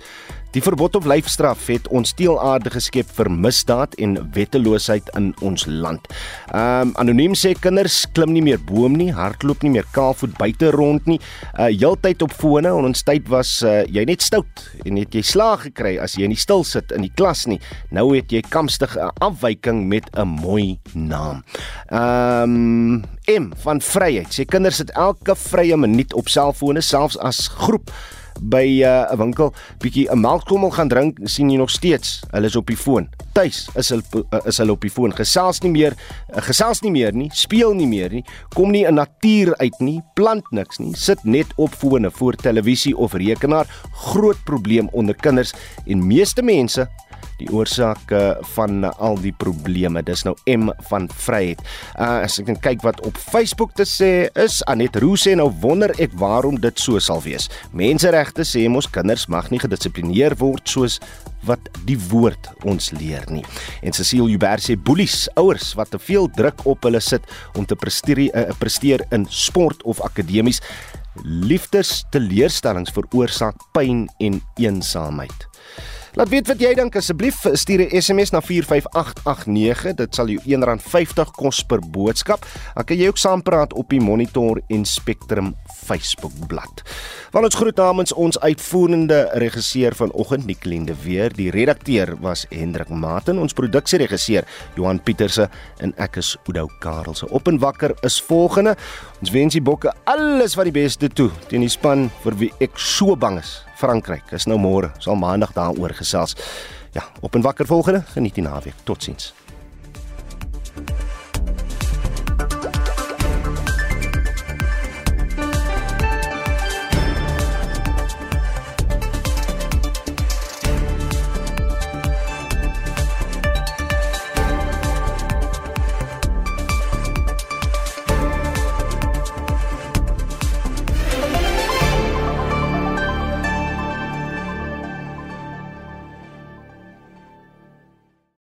Die verbod op lyfstraf het ons teelaarde geskep vir misdaad en wetteloosheid in ons land. Um anoniem sê kinders klim nie meer boom nie, hardloop nie meer kaalvoet buite rond nie. Uh heeltyd op fone en ons tyd was uh, jy net stout en het jy slaag gekry as jy nie stil sit in die klas nie. Nou het jy kamstig 'n afwyking met 'n mooi naam. Um M van Vryheid sê kinders sit elke vrye minuut op selfone selfs as groep by 'n uh, winkel bietjie 'n melkkommel gaan drink, sien jy nog steeds hulle is op die foon. Tuis is hulle uh, is hulle op die foon. Gesels nie meer, uh, gesels nie meer nie, speel nie meer nie, kom nie in natuur uit nie, plant niks nie, sit net op fone voor televisie of rekenaar. Groot probleem onder kinders en meeste mense die oorsake van al die probleme. Dis nou M van Vryheid. Uh, as ek kyk wat op Facebook te sê is Anet Roos sê nou wonder ek waarom dit so sal wees. Menseregte sê mos kinders mag nie gedissiplineer word soos wat die woord ons leer nie. En Cecile Huber sê boelies, ouers wat te veel druk op hulle sit om te presteer, uh, presteer in sport of akademies liefdes teleurstellings veroorsaak pyn en eensaamheid. Laat weet wat jy dink asseblief. Stuur 'n SMS na 45889 dit sal jou R1.50 kos per boodskap. Dan kan jy ook saampraat op die Monitor en Spectrum Facebook bladsy. Van ons groet namens ons uitvoerende regisseur vanoggend Nicolinde weer. Die redakteur was Hendrik Maten. Ons produksieregisseur Johan Pieterse. En ek is Oudo Karelse. Op en wakker is volgende. Ons wens die bokke alles wat die beste toe teen die span vir wie ek so bang is Frankryk. Is nou môre, sal maandag daaroor gesels. Ja, op en wakker volgende. Geniet die naweek. Totsiens.